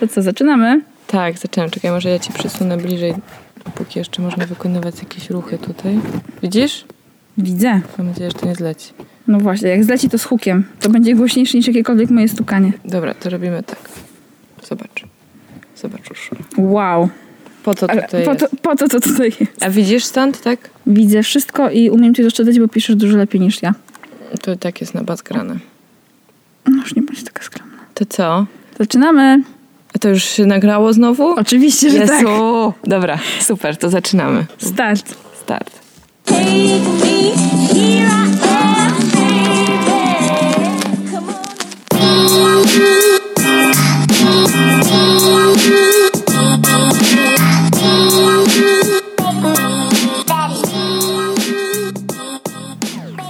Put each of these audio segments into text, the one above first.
To co, zaczynamy? Tak, zaczynam. Czekaj, może ja ci przysunę bliżej, póki jeszcze można wykonywać jakieś ruchy tutaj. Widzisz? Widzę. Mam nadzieję, że to nie zleci. No właśnie, jak zleci to z hukiem. To będzie głośniejsze niż jakiekolwiek moje stukanie. Dobra, to robimy tak. Zobacz. Zobacz już. Wow. Po co Ale tutaj po, to, jest? po to, co tutaj jest? A widzisz stąd, tak? Widzę wszystko i umiem cię doszczędzać, bo piszesz dużo lepiej niż ja. To tak jest na bas grane. No już nie bądź taka skromna. To co? Zaczynamy. To już się nagrało znowu? Oczywiście, że Jezu! tak. Dobra, super, to zaczynamy. Start. Start.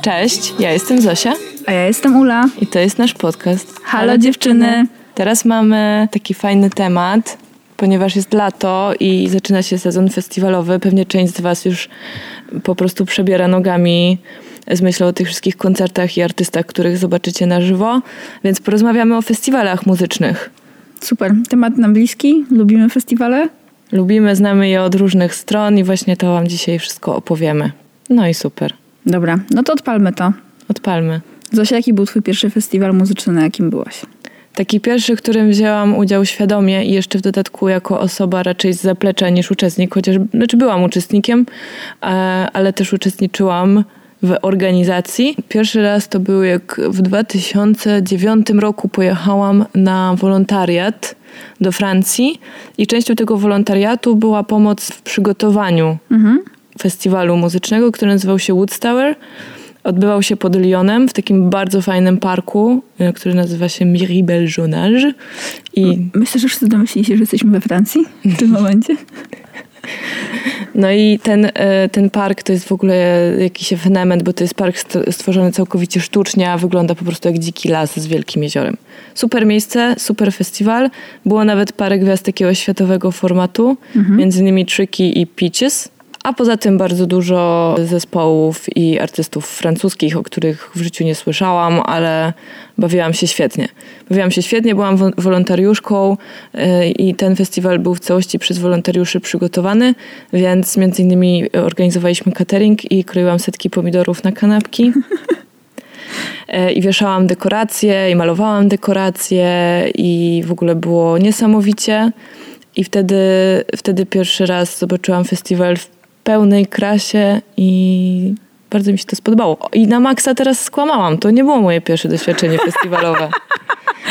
Cześć, ja jestem Zosia A ja jestem Ula. i to jest nasz podcast. Halo, dziewczyny. Teraz mamy taki fajny temat, ponieważ jest lato i zaczyna się sezon festiwalowy. Pewnie część z Was już po prostu przebiera nogami z myślą o tych wszystkich koncertach i artystach, których zobaczycie na żywo. Więc porozmawiamy o festiwalach muzycznych. Super. Temat nam bliski. Lubimy festiwale. Lubimy, znamy je od różnych stron i właśnie to Wam dzisiaj wszystko opowiemy. No i super. Dobra, no to odpalmy to. Odpalmy. Zosia, jaki był twój pierwszy festiwal muzyczny, na jakim byłaś? Taki pierwszy, w którym wzięłam udział świadomie i jeszcze w dodatku jako osoba raczej z zaplecza niż uczestnik, chociaż znaczy byłam uczestnikiem, e, ale też uczestniczyłam w organizacji. Pierwszy raz to był jak w 2009 roku pojechałam na wolontariat do Francji i częścią tego wolontariatu była pomoc w przygotowaniu Mhm. festiwalu muzycznego, który nazywał się Woodstower. Odbywał się pod Lyonem w takim bardzo fajnym parku, y, który nazywa się Miribel-Jonage. I, Myślę, że wszyscy domyślili się, że jesteśmy we Francji w tym momencie. no i ten, y, ten park to jest w ogóle jakiś ewenement, bo to jest park st- stworzony całkowicie sztucznie, a wygląda po prostu jak dziki las z wielkim jeziorem. Super miejsce, super festiwal. Było nawet parę gwiazd takiego światowego formatu, między innymi Tricky i Peaches. A poza tym bardzo dużo zespołów i artystów francuskich, o których w życiu nie słyszałam, ale bawiłam się świetnie. Bawiłam się świetnie, byłam wo- wolontariuszką yy, i ten festiwal był w całości przez wolontariuszy przygotowany, więc między innymi organizowaliśmy catering i kroiłam setki pomidorów na kanapki. E, I wieszałam dekoracje, i malowałam dekoracje, i w ogóle było niesamowicie. I wtedy, wtedy pierwszy raz zobaczyłam festiwal w pełnej krasie i bardzo mi się to spodobało. I na maksa teraz skłamałam. To nie było moje pierwsze doświadczenie festiwalowe.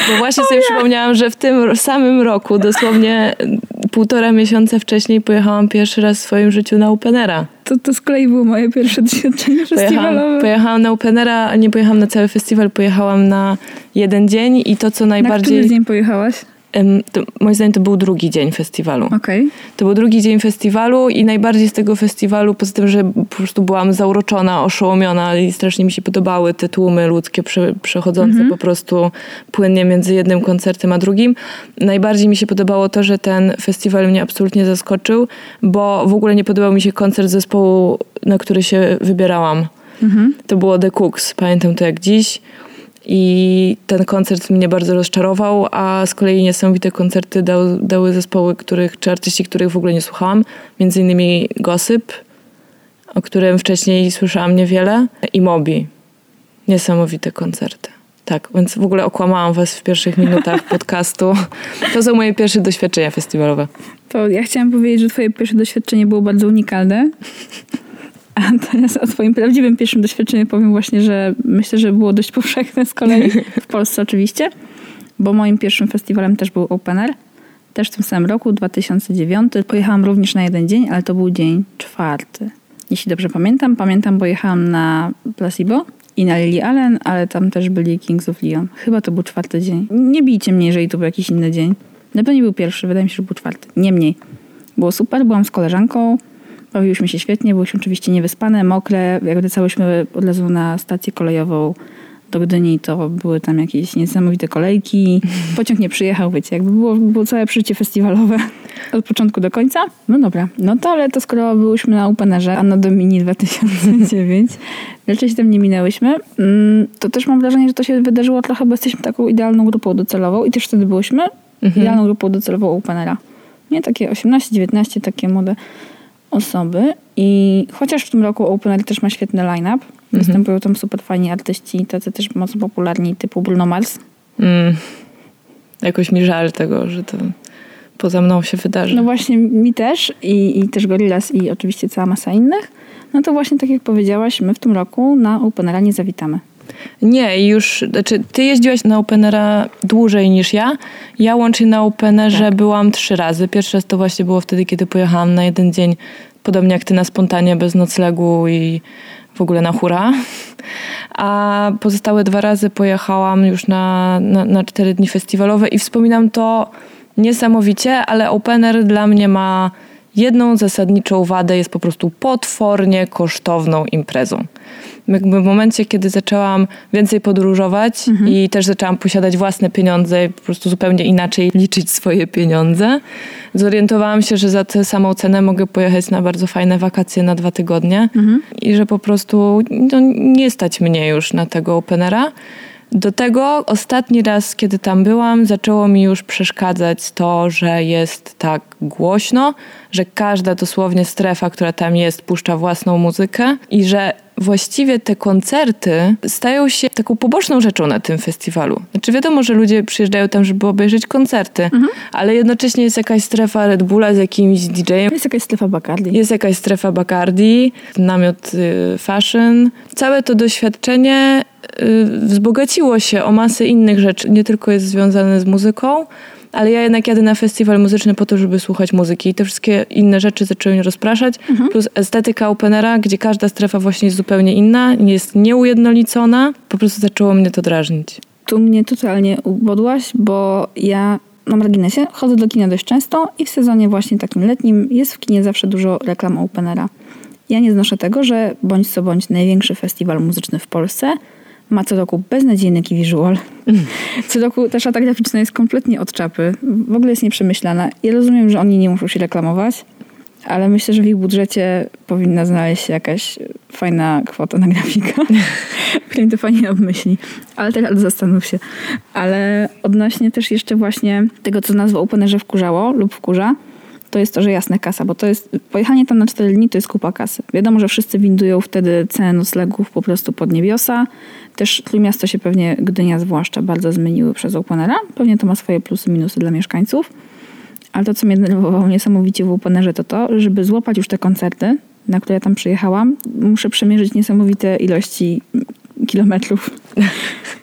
Bo właśnie sobie przypomniałam, że w tym samym roku, dosłownie półtora miesiąca wcześniej, pojechałam pierwszy raz w swoim życiu na Openera. To, to z kolei było moje pierwsze doświadczenie Pojechałam, festiwalowe. pojechałam na Openera, a nie pojechałam na cały festiwal, pojechałam na jeden dzień i to, co Na najbardziej... który dzień pojechałaś? To, moim zdaniem to był drugi dzień festiwalu. Okej. To był drugi dzień festiwalu i najbardziej z tego festiwalu, poza tym, że po prostu byłam zauroczona, oszołomiona i strasznie mi się podobały te tłumy ludzkie prze, przechodzące po prostu płynnie między jednym koncertem a drugim. Najbardziej mi się podobało to, że ten festiwal mnie absolutnie zaskoczył, bo w ogóle nie podobał mi się koncert zespołu, na który się wybierałam. To było The Cooks, pamiętam to jak dziś. I ten koncert mnie bardzo rozczarował, a z kolei niesamowite koncerty dał, dały zespoły, których, czy artyści, których w ogóle nie słuchałam. Między innymi Gossip, o którym wcześniej słyszałam niewiele, i Mobi. Niesamowite koncerty. Tak, więc w ogóle okłamałam was w pierwszych minutach podcastu. To są moje pierwsze doświadczenia festiwalowe. To ja chciałam powiedzieć, że twoje pierwsze doświadczenie było bardzo unikalne. A teraz o twoim prawdziwym pierwszym doświadczeniu powiem właśnie, że myślę, że było dość powszechne z kolei. W Polsce oczywiście. Bo moim pierwszym festiwalem też był Open Air. Też w tym samym roku, 2009. Pojechałam również na jeden dzień, ale to był dzień czwarty. Jeśli dobrze pamiętam. Pamiętam, bo jechałam na Placebo i na Lily Allen, ale tam też byli Kings of Leon. Chyba to był czwarty dzień. Nie bijcie mnie, jeżeli to był jakiś inny dzień. Na pewno nie był pierwszy, wydaje mi się, że był czwarty. Niemniej. Było super, byłam z koleżanką, bawiłyśmy się świetnie, byłyśmy oczywiście niewyspane, mokre. Jak wracałyśmy od razu na stację kolejową do Gdyni, to były tam jakieś niesamowite kolejki. Pociąg nie przyjechał, wiecie, jakby było, było całe przeżycie festiwalowe od początku do końca. No dobra, no to ale to skoro byłyśmy na Openerze Anno Domini 2009, raczej się tam nie minęłyśmy, mm, to też mam wrażenie, że to się wydarzyło trochę, bo jesteśmy taką idealną grupą docelową i też wtedy byłyśmy Idealną grupą docelową openera. Nie takie 18-19, takie młode osoby. I chociaż w tym roku Opener też ma świetny line-up, występują tam super fajni artyści, tacy też mocno popularni, typu Bruno Mars. Mm. Jakoś mi żal tego, że to poza mną się wydarzy. No właśnie mi też i, i też Gorillaz i oczywiście cała masa innych. No to właśnie tak jak powiedziałaś, my w tym roku na Openera nie zawitamy. Nie, już, znaczy ty jeździłaś na Openera dłużej niż ja. Ja łącznie na Openerze Tak. byłam trzy razy. Pierwszy raz to właśnie było wtedy, kiedy pojechałam na jeden dzień, podobnie jak ty na spontanie, bez noclegu i w ogóle na hura. A pozostałe dwa razy pojechałam już na, na, na cztery dni festiwalowe i wspominam to niesamowicie, ale Opener dla mnie ma jedną zasadniczą wadę, jest po prostu potwornie kosztowną imprezą. Jakby w momencie, kiedy zaczęłam więcej podróżować i też zaczęłam posiadać własne pieniądze i po prostu zupełnie inaczej liczyć swoje pieniądze, zorientowałam się, że za tę samą cenę mogę pojechać na bardzo fajne wakacje na dwa tygodnie i że po prostu no, nie stać mnie już na tego openera. Do tego ostatni raz, kiedy tam byłam, zaczęło mi już przeszkadzać to, że jest tak głośno, że każda dosłownie strefa, która tam jest, puszcza własną muzykę i że właściwie te koncerty stają się taką poboczną rzeczą na tym festiwalu. Znaczy wiadomo, że ludzie przyjeżdżają tam, żeby obejrzeć koncerty, ale jednocześnie jest jakaś strefa Red Bulla z jakimś DJ-em, Jest jakaś strefa Bacardi. jest jakaś strefa Bacardi, namiot y, fashion. Całe to doświadczenie y, wzbogaciło się o masę innych rzeczy. Nie tylko jest związane z muzyką, ale ja jednak jadę na festiwal muzyczny po to, żeby słuchać muzyki. I te wszystkie inne rzeczy zaczęły mnie rozpraszać. Plus estetyka openera, gdzie każda strefa właśnie jest zupełnie inna, jest nieujednolicona. Po prostu zaczęło mnie to drażnić. Tu mnie totalnie ubodłaś, bo ja na marginesie chodzę do kina dość często i w sezonie właśnie takim letnim jest w kinie zawsze dużo reklam Openera. Ja nie znoszę tego, że bądź co bądź największy festiwal muzyczny w Polsce ma co roku beznadziejny key visual. Co roku ta szata graficzna jest kompletnie od czapy. W ogóle jest nieprzemyślana. Ja rozumiem, że oni nie muszą się reklamować, ale myślę, że w ich budżecie powinna znaleźć się jakaś fajna kwota na grafika, która im to fajnie obmyśli. Ale teraz zastanów się. Ale odnośnie też jeszcze właśnie tego, co nazwa Openerze wkurzało lub wkurza, to jest to, że jasne kasa, bo to jest, pojechanie tam na 4 dni to jest kupa kasy. Wiadomo, że wszyscy windują wtedy cenę noclegów po prostu pod niebiosa. Też Trójmiasto się pewnie, Gdynia zwłaszcza, bardzo zmieniły przez Openera. Pewnie to ma swoje plusy, minusy dla mieszkańców. Ale to, co mnie denerwowało niesamowicie w Openerze, to to, żeby złapać już te koncerty, na które ja tam przyjechałam, muszę przemierzyć niesamowite ilości kilometrów.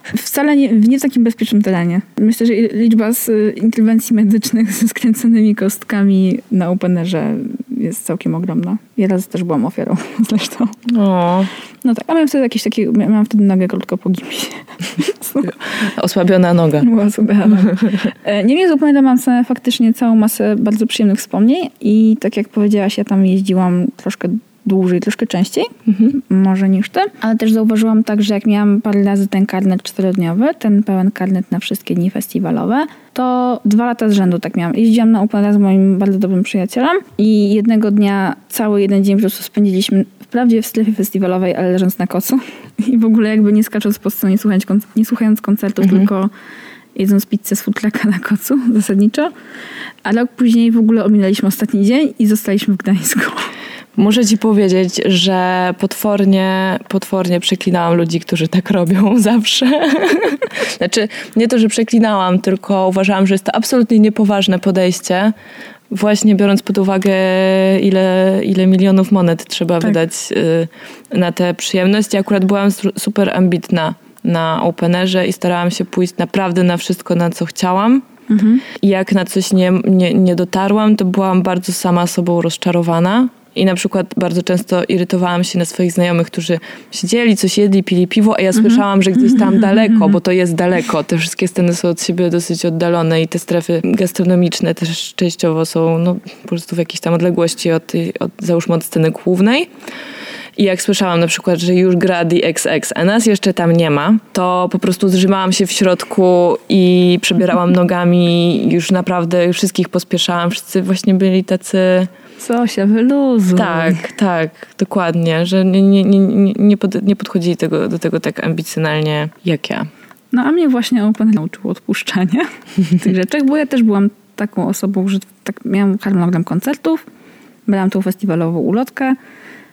Wcale nie, nie w takim bezpiecznym terenie. Myślę, że liczba z y, interwencji medycznych ze skręconymi kostkami na Openerze jest całkiem ogromna. Ja raz też byłam ofiarą zresztą. O, No tak, a miałam wtedy jakieś takie, miałam wtedy nogę krótko po gipsie. osłabiona noga. Była sobie E, Niemniej z Openera mam faktycznie całą masę bardzo przyjemnych wspomnień i tak jak powiedziałaś, ja tam jeździłam troszkę dłużej, troszkę częściej, może niż ty, ale też zauważyłam tak, że jak miałam parę razy ten karnet czterodniowy, ten pełen karnet na wszystkie dni festiwalowe, to dwa lata z rzędu tak miałam. Jeździłam na Openera z moim bardzo dobrym przyjacielem i jednego dnia cały jeden dzień po prostu spędziliśmy wprawdzie w strefie festiwalowej, ale leżąc na kocu i w ogóle jakby nie skacząc po stronie, nie słuchając, konc- nie słuchając koncertów, tylko jedząc pizzę z futraka na kocu zasadniczo. A rok później w ogóle ominęliśmy ostatni dzień i zostaliśmy w Gdańsku. Muszę ci powiedzieć, że potwornie, potwornie przeklinałam ludzi, którzy tak robią zawsze. znaczy, nie to, że przeklinałam, tylko uważałam, że jest to absolutnie niepoważne podejście. Właśnie biorąc pod uwagę, ile, ile milionów monet trzeba Tak. wydać y, na tę przyjemność. Ja akurat byłam su- super ambitna na Openerze i starałam się pójść naprawdę na wszystko, na co chciałam. I jak na coś nie, nie, nie dotarłam, to byłam bardzo sama sobą rozczarowana. I na przykład bardzo często irytowałam się na swoich znajomych, którzy siedzieli, coś jedli, pili piwo, a ja słyszałam, że gdzieś tam daleko, bo to jest daleko. Te wszystkie sceny są od siebie dosyć oddalone i te strefy gastronomiczne też częściowo są no, po prostu w jakiejś tam odległości od, od załóżmy od sceny głównej. I jak słyszałam na przykład, że już gra The XX, a nas jeszcze tam nie ma, to po prostu zrzymałam się w środku i przebierałam nogami, już naprawdę wszystkich pospieszałam. Wszyscy właśnie byli tacy... Zosia, wyluzuj. Tak, tak, dokładnie, że nie, nie, nie, nie, pod, nie podchodzili tego, do tego tak ambicjonalnie jak ja. No a mnie właśnie Open nauczyło odpuszczania tych rzeczy, bo ja też byłam taką osobą, że tak miałam harmonogram koncertów, brałam tą festiwalową ulotkę,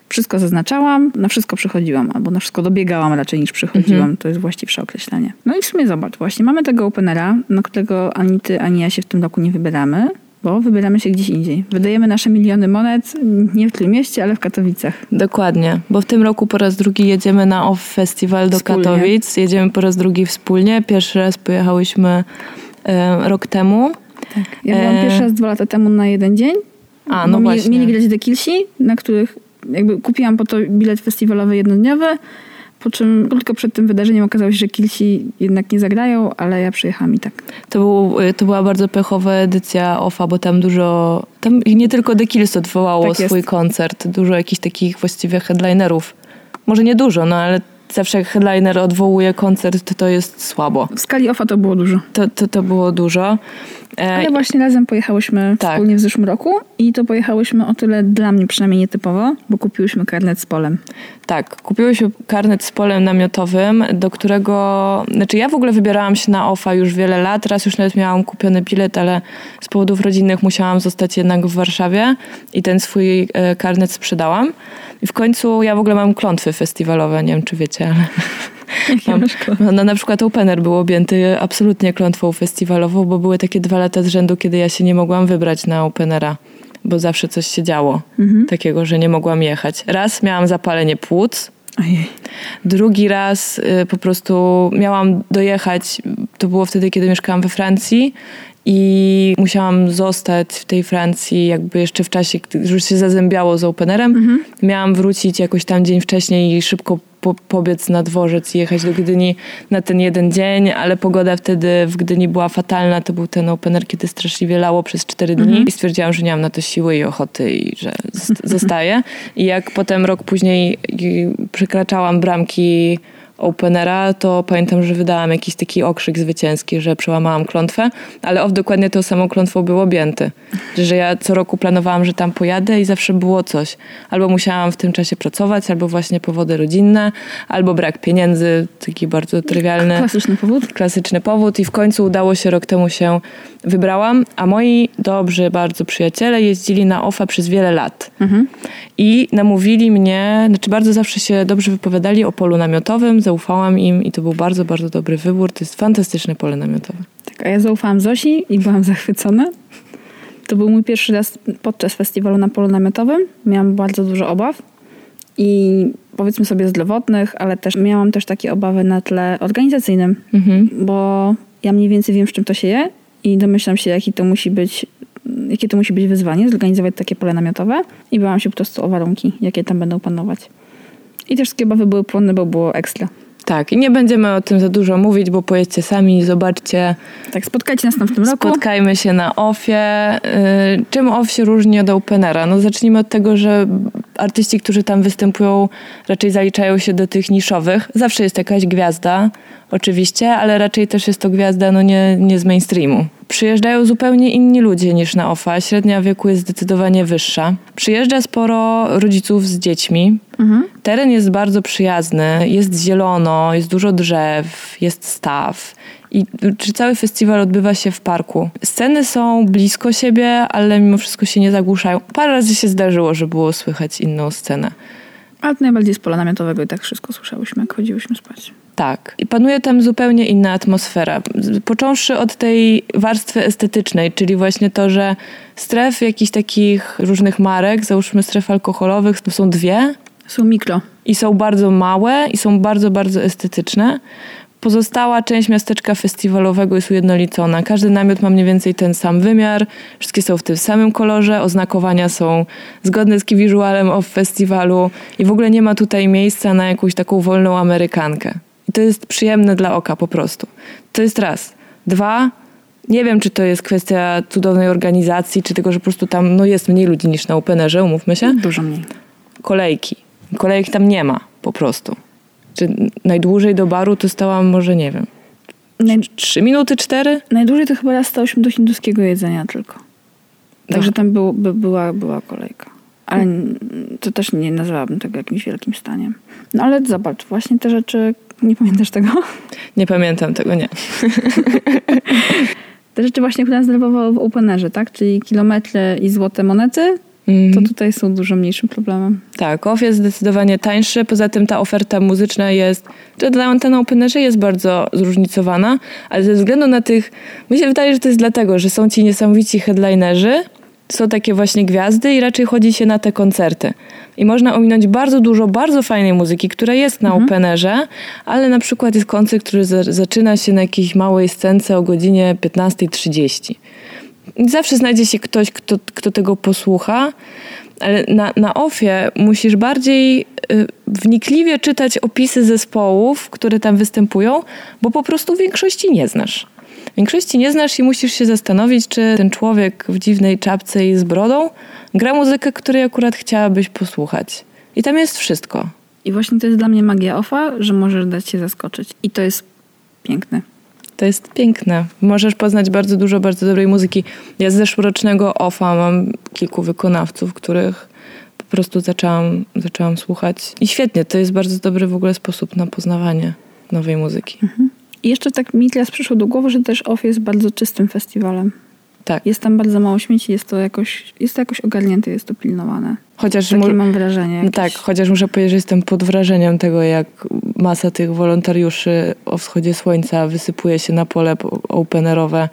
wszystko zaznaczałam, na wszystko przychodziłam, albo na wszystko dobiegałam raczej niż przychodziłam, to jest właściwsze określenie. No i w sumie zobacz, właśnie mamy tego Openera, na którego ani ty, ani ja się w tym roku nie wybieramy, bo wybieramy się gdzieś indziej. Wydajemy nasze miliony monet nie w tym mieście, ale w Katowicach. Dokładnie, bo w tym roku po raz drugi jedziemy na OFF Festival do Wspólnie. Katowic. Jedziemy po raz drugi wspólnie. Pierwszy raz pojechałyśmy e, rok temu. Ja byłam E. pierwszy raz dwa lata temu na jeden dzień. A, no mieli, właśnie. mieli grać The Killsi, na których jakby kupiłam po to bilet festiwalowy jednodniowy, po czym krótko przed tym wydarzeniem okazało się, że Killsi jednak nie zagrają, ale ja przyjechałam i tak. To, był, y, to była bardzo pechowa edycja OFA, bo tam dużo, tam nie tylko The Kills odwołało Tak swój koncert, dużo jakichś takich właściwie headlinerów. Może nie dużo, no ale zawsze jak headliner odwołuje koncert, to jest słabo. W skali OFA to było dużo. To, to, to było dużo. E, Ale właśnie razem pojechałyśmy Tak. wspólnie w zeszłym roku i to pojechałyśmy o tyle dla mnie przynajmniej nietypowo, bo kupiłyśmy karnet z polem. Tak, kupiłyśmy karnet z polem namiotowym, do którego, znaczy ja w ogóle wybierałam się na OFA już wiele lat, raz już nawet miałam kupiony bilet, ale z powodów rodzinnych musiałam zostać jednak w Warszawie i ten swój e, karnet sprzedałam. I w końcu ja w ogóle mam klątwy festiwalowe, nie wiem czy wiecie, ale mam, no, na przykład Opener był objęty absolutnie klątwą festiwalową, bo były takie dwa lata z rzędu, kiedy ja się nie mogłam wybrać na Openera, bo zawsze coś się działo takiego, że nie mogłam jechać. Raz miałam zapalenie płuc, Ojej. Drugi raz y, po prostu miałam dojechać, to było wtedy, kiedy mieszkałam we Francji i musiałam zostać w tej Francji jakby jeszcze w czasie, gdy już się zazębiało z Openerem. Miałam wrócić jakoś tam dzień wcześniej i szybko po, pobiec na dworzec i jechać do Gdyni na ten jeden dzień, ale pogoda wtedy w Gdyni była fatalna. To był ten Opener, kiedy straszliwie lało przez cztery dni i stwierdziłam, że nie mam na to siły i ochoty i że zost- zostaję. I jak potem rok później przekraczałam bramki Openera, to pamiętam, że wydałam jakiś taki okrzyk zwycięski, że przełamałam klątwę, ale off dokładnie tą samą klątwą był objęty. Że ja co roku planowałam, że tam pojadę i zawsze było coś. Albo musiałam w tym czasie pracować, albo właśnie powody rodzinne, albo brak pieniędzy, taki bardzo trywialny Klasyczny powód. klasyczny powód i w końcu udało się, rok temu się wybrałam, a moi dobrzy bardzo przyjaciele jeździli na OFA przez wiele lat. I namówili mnie, znaczy bardzo zawsze się dobrze wypowiadali o polu namiotowym, zaufałam im i to był bardzo, bardzo dobry wybór. To jest fantastyczne pole namiotowe. Tak, a ja zaufałam Zosi i byłam zachwycona. To był mój pierwszy raz podczas festiwalu na polu namiotowym. Miałam bardzo dużo obaw i powiedzmy sobie zdrowotnych, ale też miałam też takie obawy na tle organizacyjnym, bo ja mniej więcej wiem, z czym to się je i domyślam się, jaki to musi być, jakie to musi być wyzwanie, zorganizować takie pole namiotowe i bałam się po prostu o warunki, jakie tam będą panować. I też obawy były płonne, bo było ekstra. Tak, i nie będziemy o tym za dużo mówić, bo pojedźcie sami, zobaczcie, Tak, spotkajcie nas tam w tym roku. Spotkajmy się na OFie. Y, Czym OFF się różni od Openera? No zacznijmy od tego, że artyści, którzy tam występują, raczej zaliczają się do tych niszowych. Zawsze jest jakaś gwiazda, oczywiście, ale raczej też jest to gwiazda no nie, nie z mainstreamu. Przyjeżdżają zupełnie inni ludzie niż na OFA. Średnia wieku jest zdecydowanie wyższa. Przyjeżdża sporo rodziców z dziećmi. Teren jest bardzo przyjazny, jest zielono, jest dużo drzew, jest staw. I czy cały festiwal odbywa się w parku. Sceny są blisko siebie, ale mimo wszystko się nie zagłuszają. Parę razy się zdarzyło, że było słychać inną scenę. Ale najbardziej z pola namiotowego i tak wszystko słyszałyśmy, jak chodziłyśmy spać. Tak. I panuje tam zupełnie inna atmosfera. Począwszy od tej warstwy estetycznej, czyli właśnie to, że stref jakichś takich różnych marek, załóżmy stref alkoholowych, to są dwie, Są mikro. i są bardzo małe i są bardzo, bardzo estetyczne. Pozostała część miasteczka festiwalowego jest ujednolicona. Każdy namiot ma mniej więcej ten sam wymiar, wszystkie są w tym samym kolorze, oznakowania są zgodne z wizualem of festiwalu i w ogóle nie ma tutaj miejsca na jakąś taką wolną Amerykankę. I to jest przyjemne dla oka po prostu. To jest raz. Dwa, nie wiem, czy to jest kwestia cudownej organizacji, czy tego, że po prostu tam no, jest mniej ludzi niż na Openerze, umówmy się Dużo mniej. kolejki. Kolejek tam nie ma po prostu. Czy najdłużej do baru to stałam może, nie wiem, trzy minuty, cztery? najdłużej to chyba raz stałyśmy do hinduskiego jedzenia tylko. Także tam był, by, była, była kolejka. Ale to też nie nazwałabym tego jakimś wielkim staniem. No ale zobacz, właśnie te rzeczy, Nie pamiętasz tego? Nie pamiętam tego, nie. Te rzeczy właśnie, które nas denerwowały w openerze, tak? Czyli kilometry i złote monety. To tutaj są dużo mniejszym problemem. Tak, OFF jest zdecydowanie tańszy. Poza tym ta oferta muzyczna jest, czy ta antena openerze jest bardzo zróżnicowana, ale ze względu na tych, mi się wydaje, że to jest dlatego, że są ci niesamowici headlinerzy, są takie właśnie gwiazdy i raczej chodzi się na te koncerty. I można ominąć bardzo dużo bardzo fajnej muzyki, która jest na openerze, ale na przykład jest koncert, który za- zaczyna się na jakiejś małej scence o godzinie 15.30. Zawsze znajdzie się ktoś, kto, kto tego posłucha, ale na, na OFie musisz bardziej y, wnikliwie czytać opisy zespołów, które tam występują, bo po prostu większości nie znasz. Większości nie znasz i musisz się zastanowić, czy ten człowiek w dziwnej czapce i z brodą gra muzykę, której akurat chciałabyś posłuchać. I tam jest wszystko. I właśnie to jest dla mnie magia OFA, że możesz dać się zaskoczyć. I to jest piękne. To jest piękne. Możesz poznać bardzo dużo bardzo dobrej muzyki. Ja z zeszłorocznego OFA mam kilku wykonawców, których po prostu zaczęłam, zaczęłam słuchać. I świetnie, to jest bardzo dobry w ogóle sposób na poznawanie nowej muzyki. I jeszcze tak mi teraz przyszło do głowy, że też OFF jest bardzo czystym festiwalem. Tak. Jest tam bardzo mało śmieci, jest to jakoś, jest to jakoś ogarnięte, jest to pilnowane. Chociaż, Takie mu, mam wrażenie. jakieś. tak, chociaż muszę powiedzieć, że jestem pod wrażeniem tego, jak masa tych wolontariuszy o wschodzie słońca wysypuje się na pole po- openerowe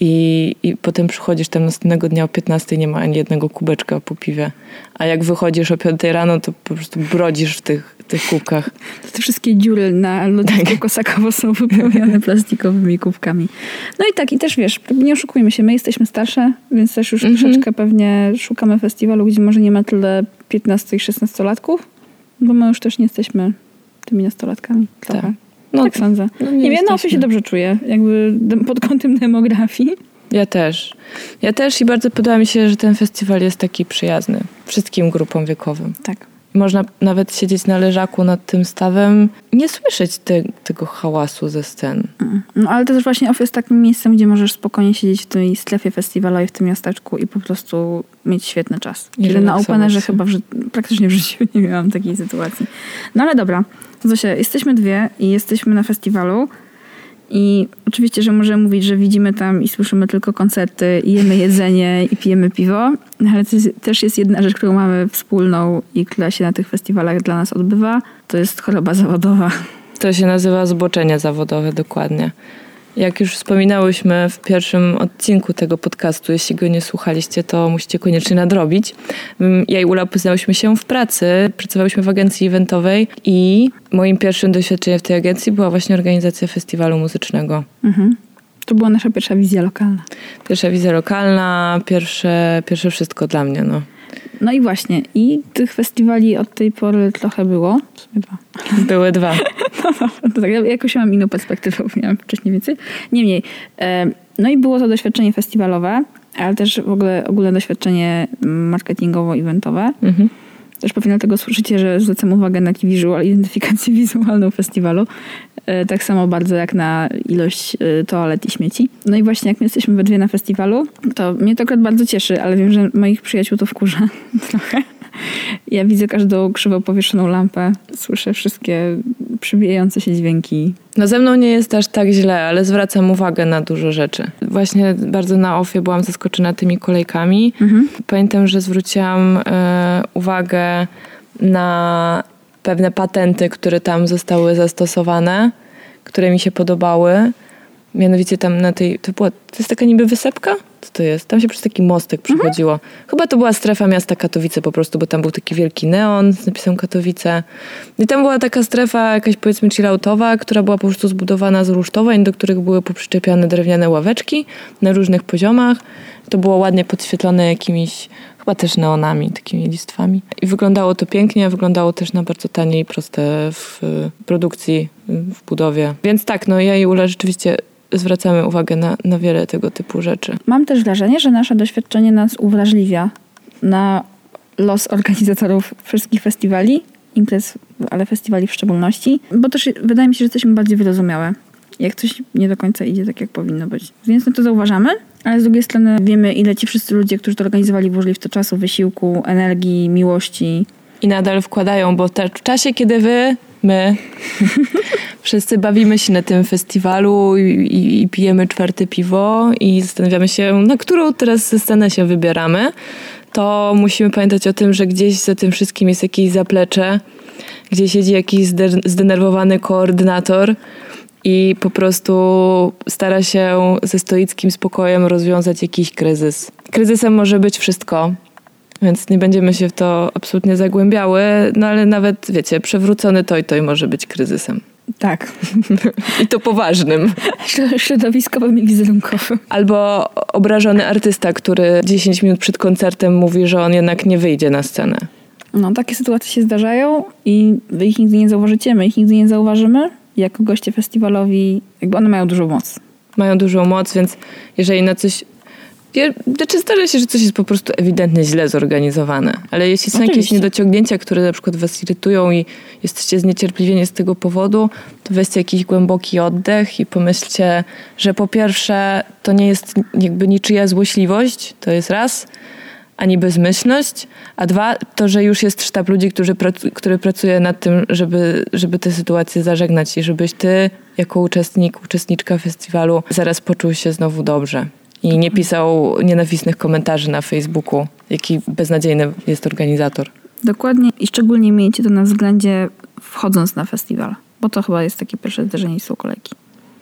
i, i potem przychodzisz tam następnego dnia o 15 nie ma ani jednego kubeczka po piwie. A jak wychodzisz o 5 rano, to po prostu brodzisz w tych, tych kubkach. Te wszystkie dziury na lodówku Kosakowo są wypełnione plastikowymi kubkami. No i tak, i też wiesz, nie oszukujmy się, my jesteśmy starsze, więc też już Mhm. troszeczkę pewnie szukamy festiwalu, gdzie może nie ma tyle 15 i 16 latków, bo my już też nie jesteśmy tymi nastolatkami. Trochę. Tak. No, tak sądzę. no nie nie wiem, no się dobrze czuję, jakby pod kątem demografii. Ja też. Ja też i bardzo podoba mi się, że ten festiwal jest taki przyjazny wszystkim grupom wiekowym. Tak. Można nawet siedzieć na leżaku nad tym stawem, nie słyszeć te, tego hałasu ze scen. No ale to też właśnie OFF jest takim miejscem, gdzie możesz spokojnie siedzieć w tej strefie festiwalowej, w tym miasteczku i po prostu mieć świetny czas. I Kiedy na Openerze chyba w praktycznie w życiu nie miałam takiej sytuacji. No ale dobra, Zosia, jesteśmy dwie i jesteśmy na festiwalu i oczywiście, że możemy mówić, że widzimy tam i słyszymy tylko koncerty, i jemy jedzenie i pijemy piwo, ale to jest, też jest jedna rzecz, którą mamy wspólną i która się na tych festiwalach dla nas odbywa, to jest choroba zawodowa. To się nazywa zboczenie zawodowe dokładnie. Jak już wspominałyśmy w pierwszym odcinku tego podcastu, jeśli go nie słuchaliście, to musicie koniecznie nadrobić. Mm, Ja i Ula poznałyśmy się w pracy, pracowałyśmy w agencji eventowej i moim pierwszym doświadczeniem w tej agencji była właśnie organizacja festiwalu muzycznego. Mhm. To była nasza pierwsza wizja lokalna. Pierwsza wizja lokalna, pierwsze, pierwsze wszystko dla mnie. No. No i właśnie, i tych festiwali od tej pory trochę było. Dwa. Były dwa. To tak, ja jakoś mam inną perspektywę, bo miałam wcześniej więcej. Niemniej, no i było to doświadczenie festiwalowe, ale też w ogóle ogólne doświadczenie marketingowo-eventowe. Mhm. Też pewnie dlatego słyszycie, że zwracam uwagę na taki visual, identyfikację wizualną festiwalu. E, tak samo bardzo jak na ilość e, toalet i śmieci. No i właśnie jak my jesteśmy we dwie na festiwalu, to mnie to akurat bardzo cieszy, ale wiem, że moich przyjaciół to wkurza trochę. Ja widzę każdą krzywo powieszoną lampę, słyszę wszystkie przybijające się dźwięki. No ze mną nie jest aż tak źle, ale zwracam uwagę na dużo rzeczy. Właśnie bardzo na ofie byłam zaskoczona tymi kolejkami. Pamiętam, że zwróciłam e, uwagę na pewne patenty, które tam zostały zastosowane, które mi się podobały. Mianowicie tam na tej, to, była, to jest taka niby wysepka? Co to jest? Tam się przez taki mostek przechodziło. Chyba to była strefa miasta Katowice po prostu, bo tam był taki wielki neon z napisem Katowice. I tam była taka strefa jakaś powiedzmy chilloutowa, która była po prostu zbudowana z rusztowań, do których były poprzyczepiane drewniane ławeczki na różnych poziomach. To było ładnie podświetlone jakimiś chyba też neonami, takimi listwami. I wyglądało to pięknie, wyglądało też na bardzo tanie i proste w produkcji, w budowie. Więc tak, no ja i Ula rzeczywiście zwracamy uwagę na, na wiele tego typu rzeczy. Mam też wrażenie, że nasze doświadczenie nas uwrażliwia na los organizatorów wszystkich festiwali, imprez, ale festiwali w szczególności, bo też wydaje mi się, że jesteśmy bardziej wyrozumiałe. Jak coś nie do końca idzie tak, jak powinno być. Więc my to zauważamy, ale z drugiej strony wiemy, ile ci wszyscy ludzie, którzy to organizowali, włożyli w to czasu, wysiłku, energii, miłości. I nadal wkładają, bo te, w czasie, kiedy wy, my Wszyscy bawimy się na tym festiwalu i, i, i pijemy czwarte piwo i zastanawiamy się, na którą teraz scenę się wybieramy. To musimy pamiętać o tym, że gdzieś za tym wszystkim jest jakieś zaplecze, gdzie siedzi jakiś zde- zdenerwowany koordynator i po prostu stara się ze stoickim spokojem rozwiązać jakiś kryzys. Kryzysem może być wszystko, więc nie będziemy się w to absolutnie zagłębiały, no ale nawet, wiecie, przewrócony toj toj może być kryzysem. Tak. I to poważnym. Środowiskowym i wizerunkowym. Albo obrażony artysta, który 10 minut przed koncertem mówi, że on jednak nie wyjdzie na scenę. No, takie sytuacje się zdarzają i wy ich nigdy nie zauważycie, my ich nigdy nie zauważymy. Jako goście festiwalowi, jakby one mają dużą moc. Mają dużą moc, więc jeżeli na coś. Znaczy zdarza się, że coś jest po prostu ewidentnie źle zorganizowane, ale jeśli są jakieś Oczywiście. niedociągnięcia, które na przykład was irytują i jesteście zniecierpliwieni z tego powodu, to weźcie jakiś głęboki oddech i pomyślcie, że po pierwsze to nie jest jakby niczyja złośliwość, to jest raz, ani bezmyślność, a dwa, to, że już jest sztab ludzi, którzy pracu- który pracuje nad tym, żeby, żeby tę sytuację zażegnać i żebyś ty, jako uczestnik, uczestniczka festiwalu, zaraz poczuł się znowu dobrze. I nie pisał nienawistnych komentarzy na Facebooku, jaki beznadziejny jest organizator. Dokładnie i szczególnie miejcie to na względzie wchodząc na festiwal, bo to chyba jest takie pierwsze zderzenie z kolejki.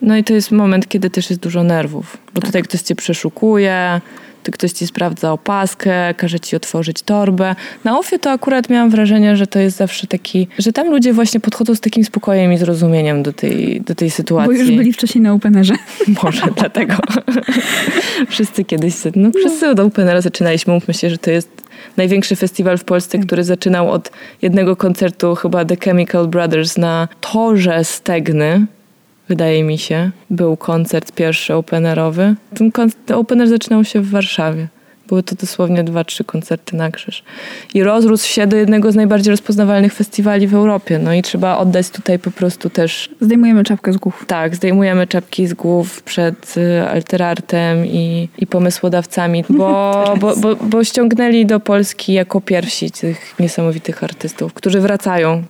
No i to jest moment, kiedy też jest dużo nerwów, bo Tak. tutaj ktoś cię przeszukuje, tu ktoś ci sprawdza opaskę, każe ci otworzyć torbę. Na ofie to akurat miałam wrażenie, że to jest zawsze taki, że tam ludzie właśnie podchodzą z takim spokojem i zrozumieniem do tej, do tej sytuacji. Bo już byli wcześniej na Openerze. Może dlatego. wszyscy kiedyś, no wszyscy od Openera zaczynaliśmy. Mówmy się, że to jest największy festiwal w Polsce, który zaczynał od jednego koncertu chyba The Chemical Brothers na torze Stegny. Wydaje mi się, był koncert pierwszy openerowy. Ten, kon- ten opener zaczynał się w Warszawie. Były to dosłownie dwa, trzy koncerty na krzyż. I rozrósł się do jednego z najbardziej rozpoznawalnych festiwali w Europie. No i trzeba oddać tutaj po prostu też Zdejmujemy czapkę z głów. tak, zdejmujemy czapki z głów przed y, Alterartem i, i pomysłodawcami, bo, bo, bo, bo ściągnęli do Polski jako pierwsi tych niesamowitych artystów, którzy wracają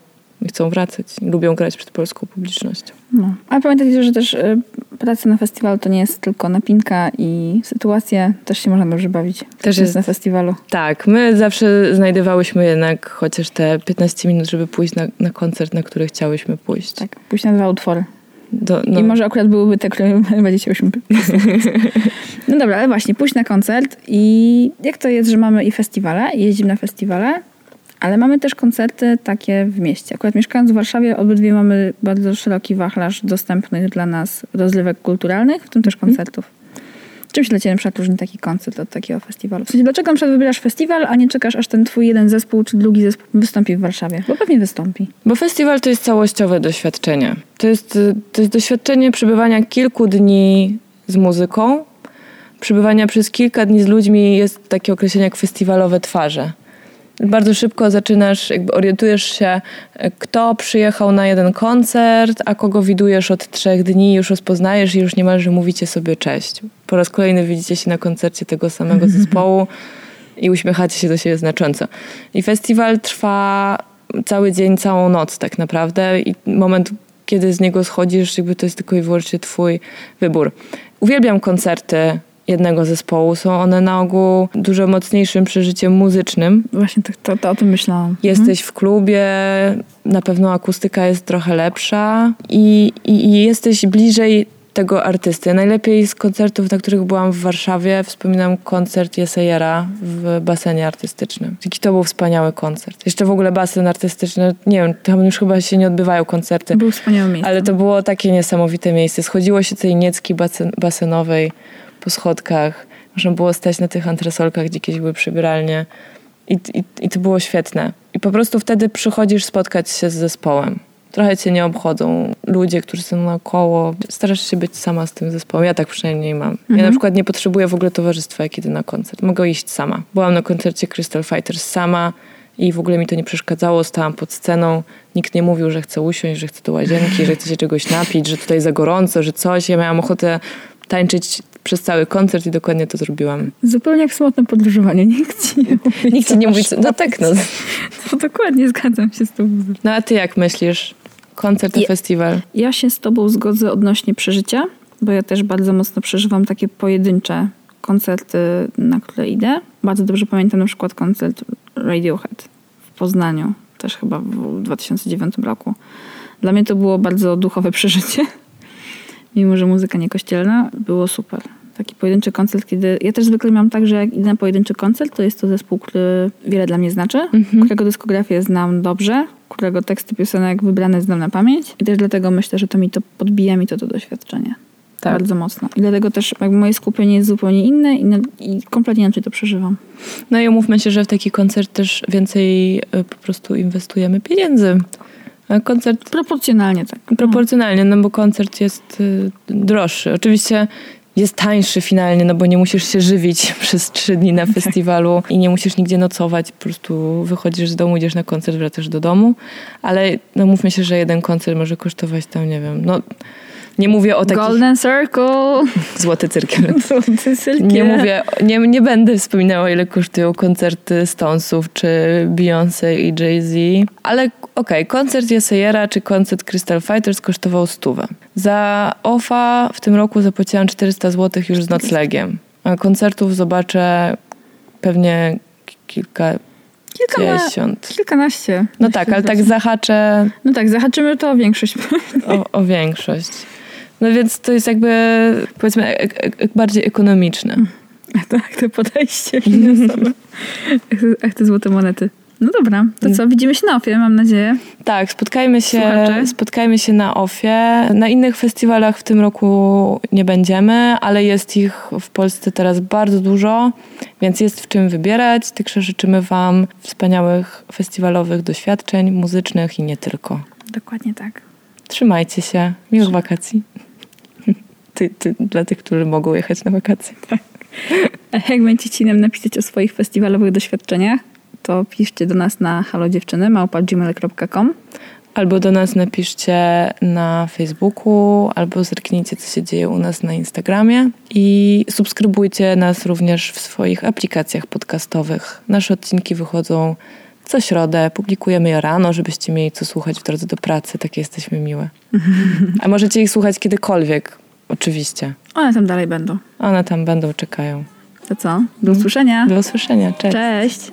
i chcą wracać i lubią grać przed polską publicznością. No. Ale pamiętajcie, że też y, praca na festiwalu to nie jest tylko napinka i sytuacja. Też się można dobrze bawić. Też jest- na festiwalu. Tak, my zawsze znajdowałyśmy jednak chociaż te 15 minut, żeby pójść na, na koncert, na który chciałyśmy pójść. Tak, pójść na dwa utwory. Do, no, I może akurat byłyby te, które najbardziej chciałyśmy No dobra, ale właśnie, pójść na koncert i jak to jest, że mamy i festiwale, i jeździmy na festiwale, ale mamy też koncerty takie w mieście. Akurat mieszkając w Warszawie, obydwie mamy bardzo szeroki wachlarz dostępnych dla nas rozrywek kulturalnych, w tym też koncertów. Czym się dla Ciebie na przykład różni taki koncert od takiego festiwalu? W sensie, dlaczego na przykład wybierasz festiwal, a nie czekasz, aż ten twój jeden zespół czy drugi zespół wystąpi w Warszawie? Bo pewnie wystąpi. Bo festiwal to jest całościowe doświadczenie. To jest, y, to jest doświadczenie przebywania kilku dni z muzyką. Przebywania przez kilka dni z ludźmi jest takie określenie jak festiwalowe twarze. Bardzo szybko zaczynasz, jakby orientujesz się, y, kto przyjechał na jeden koncert, a kogo widujesz od trzech dni, już rozpoznajesz i już niemalże mówicie sobie cześć. Po raz kolejny widzicie się na koncercie tego samego zespołu i uśmiechacie się do siebie znacząco. I festiwal trwa cały dzień, całą noc tak naprawdę i moment, kiedy z niego schodzisz, jakby to jest tylko i wyłącznie twój wybór. Uwielbiam koncerty jednego zespołu. Są one na ogół dużo mocniejszym przeżyciem muzycznym. Właśnie to, to, to o tym myślałam. Jesteś w klubie, na pewno akustyka jest trochę lepsza i, i, i jesteś bliżej tego artysty. Najlepiej z koncertów, na których byłam w Warszawie, wspominam koncert Jesejera w basenie artystycznym. Jaki to był wspaniały koncert. Jeszcze w ogóle basen artystyczny, nie wiem, tam już chyba się nie odbywają koncerty. Był wspaniałe miejsce. Ale to było takie niesamowite miejsce. Schodziło się tej niecki basen, basenowej po schodkach. Można było stać na tych antresolkach, gdzie kiedyś były przybieralnie. I, i, I to było świetne. I po prostu wtedy przychodzisz spotkać się z zespołem. Trochę cię nie obchodzą ludzie, którzy są naokoło. Starasz się być sama z tym zespołem. Ja tak przynajmniej mam. Ja na przykład nie potrzebuję w ogóle towarzystwa, jak idę na koncert. Mogę iść sama. Byłam na koncercie Crystal Fighters sama i w ogóle mi to nie przeszkadzało. Stałam pod sceną. Nikt nie mówił, że chce usiąść, że chce do łazienki, że chce się czegoś napić, że tutaj za gorąco, że coś. Ja miałam ochotę tańczyć przez cały koncert i dokładnie to zrobiłam. Zupełnie jak samotne podróżowanie. Nikt ci nie mówi. Nikt ci nie mówi, co- no tak no. No, dokładnie, zgadzam się z muzyką. No a ty jak myślisz? Koncert, Je- festiwal. Ja się z tobą zgodzę odnośnie przeżycia, bo ja też bardzo mocno przeżywam takie pojedyncze koncerty, na które idę. Bardzo dobrze pamiętam na przykład koncert Radiohead w Poznaniu, też chyba w 2009 roku. Dla mnie to było bardzo duchowe przeżycie, mimo że muzyka nie kościelna, było super. Taki pojedynczy koncert, kiedy... Ja też zwykle mam tak, że jak idę na pojedynczy koncert, to jest to zespół, który wiele dla mnie znaczy, którego dyskografię znam dobrze, którego teksty piosenek wybrane znam na pamięć i też dlatego myślę, że to mi to podbija mi to, to doświadczenie. Tak. Bardzo mocno. I dlatego też jakby moje skupienie jest zupełnie inne i, na, i kompletnie inaczej to przeżywam. No i umówmy się, że w taki koncert też więcej y, po prostu inwestujemy pieniędzy. A koncert Proporcjonalnie tak. proporcjonalnie, no bo koncert jest y, droższy. Oczywiście jest tańszy finalnie, no bo nie musisz się żywić przez trzy dni na festiwalu i nie musisz nigdzie nocować, po prostu wychodzisz z domu, idziesz na koncert, wracasz do domu, ale no mówmy się, że jeden koncert może kosztować tam, nie wiem, no nie mówię o takich... Golden Circle. Złoty cyrkiel. Złoty cyrkiel. Nie mówię, nie, nie będę wspominała, ile kosztują koncerty Stonesów, czy Beyoncé i Jay-Z, ale okej, koncert Jesejera czy koncert Crystal Fighters kosztował stówę. Za OFA w tym roku zapłaciłam 400 zł już z noclegiem. A koncertów zobaczę pewnie kilka, Kilkana, dziesiąt. kilkanaście. No tak, ale tak zahaczę No tak, zahaczymy to o większość. o, o większość. No więc to jest jakby, powiedzmy, ek, ek, ek bardziej ekonomiczne. tak, to podejście finansowe. Jak te- złote monety. No dobra, to co? Widzimy się na ofie, mam nadzieję. Tak, spotkajmy się, Słuchacze? spotkajmy się na OFie. Na innych festiwalach w tym roku nie będziemy, ale jest ich w Polsce teraz bardzo dużo, więc jest w czym wybierać. Także życzymy Wam wspaniałych festiwalowych doświadczeń muzycznych i nie tylko. Dokładnie tak. Trzymajcie się. Miłych wakacji. Ty, ty, dla tych, którzy mogą jechać na wakacje. A jak będziecie ci nam napisać o swoich festiwalowych doświadczeniach, to piszcie do nas na halodziewczyny małpa.gmail.com Albo do nas napiszcie na Facebooku, albo zerknijcie, co się dzieje u nas na Instagramie. I subskrybujcie nas również w swoich aplikacjach podcastowych. Nasze odcinki wychodzą co środę, publikujemy je rano, żebyście mieli co słuchać w drodze do pracy. Takie jesteśmy miłe. A możecie ich słuchać kiedykolwiek, Oczywiście. One tam dalej będą. One tam będą, czekają. To co? Do usłyszenia. Do usłyszenia. Cześć. Cześć.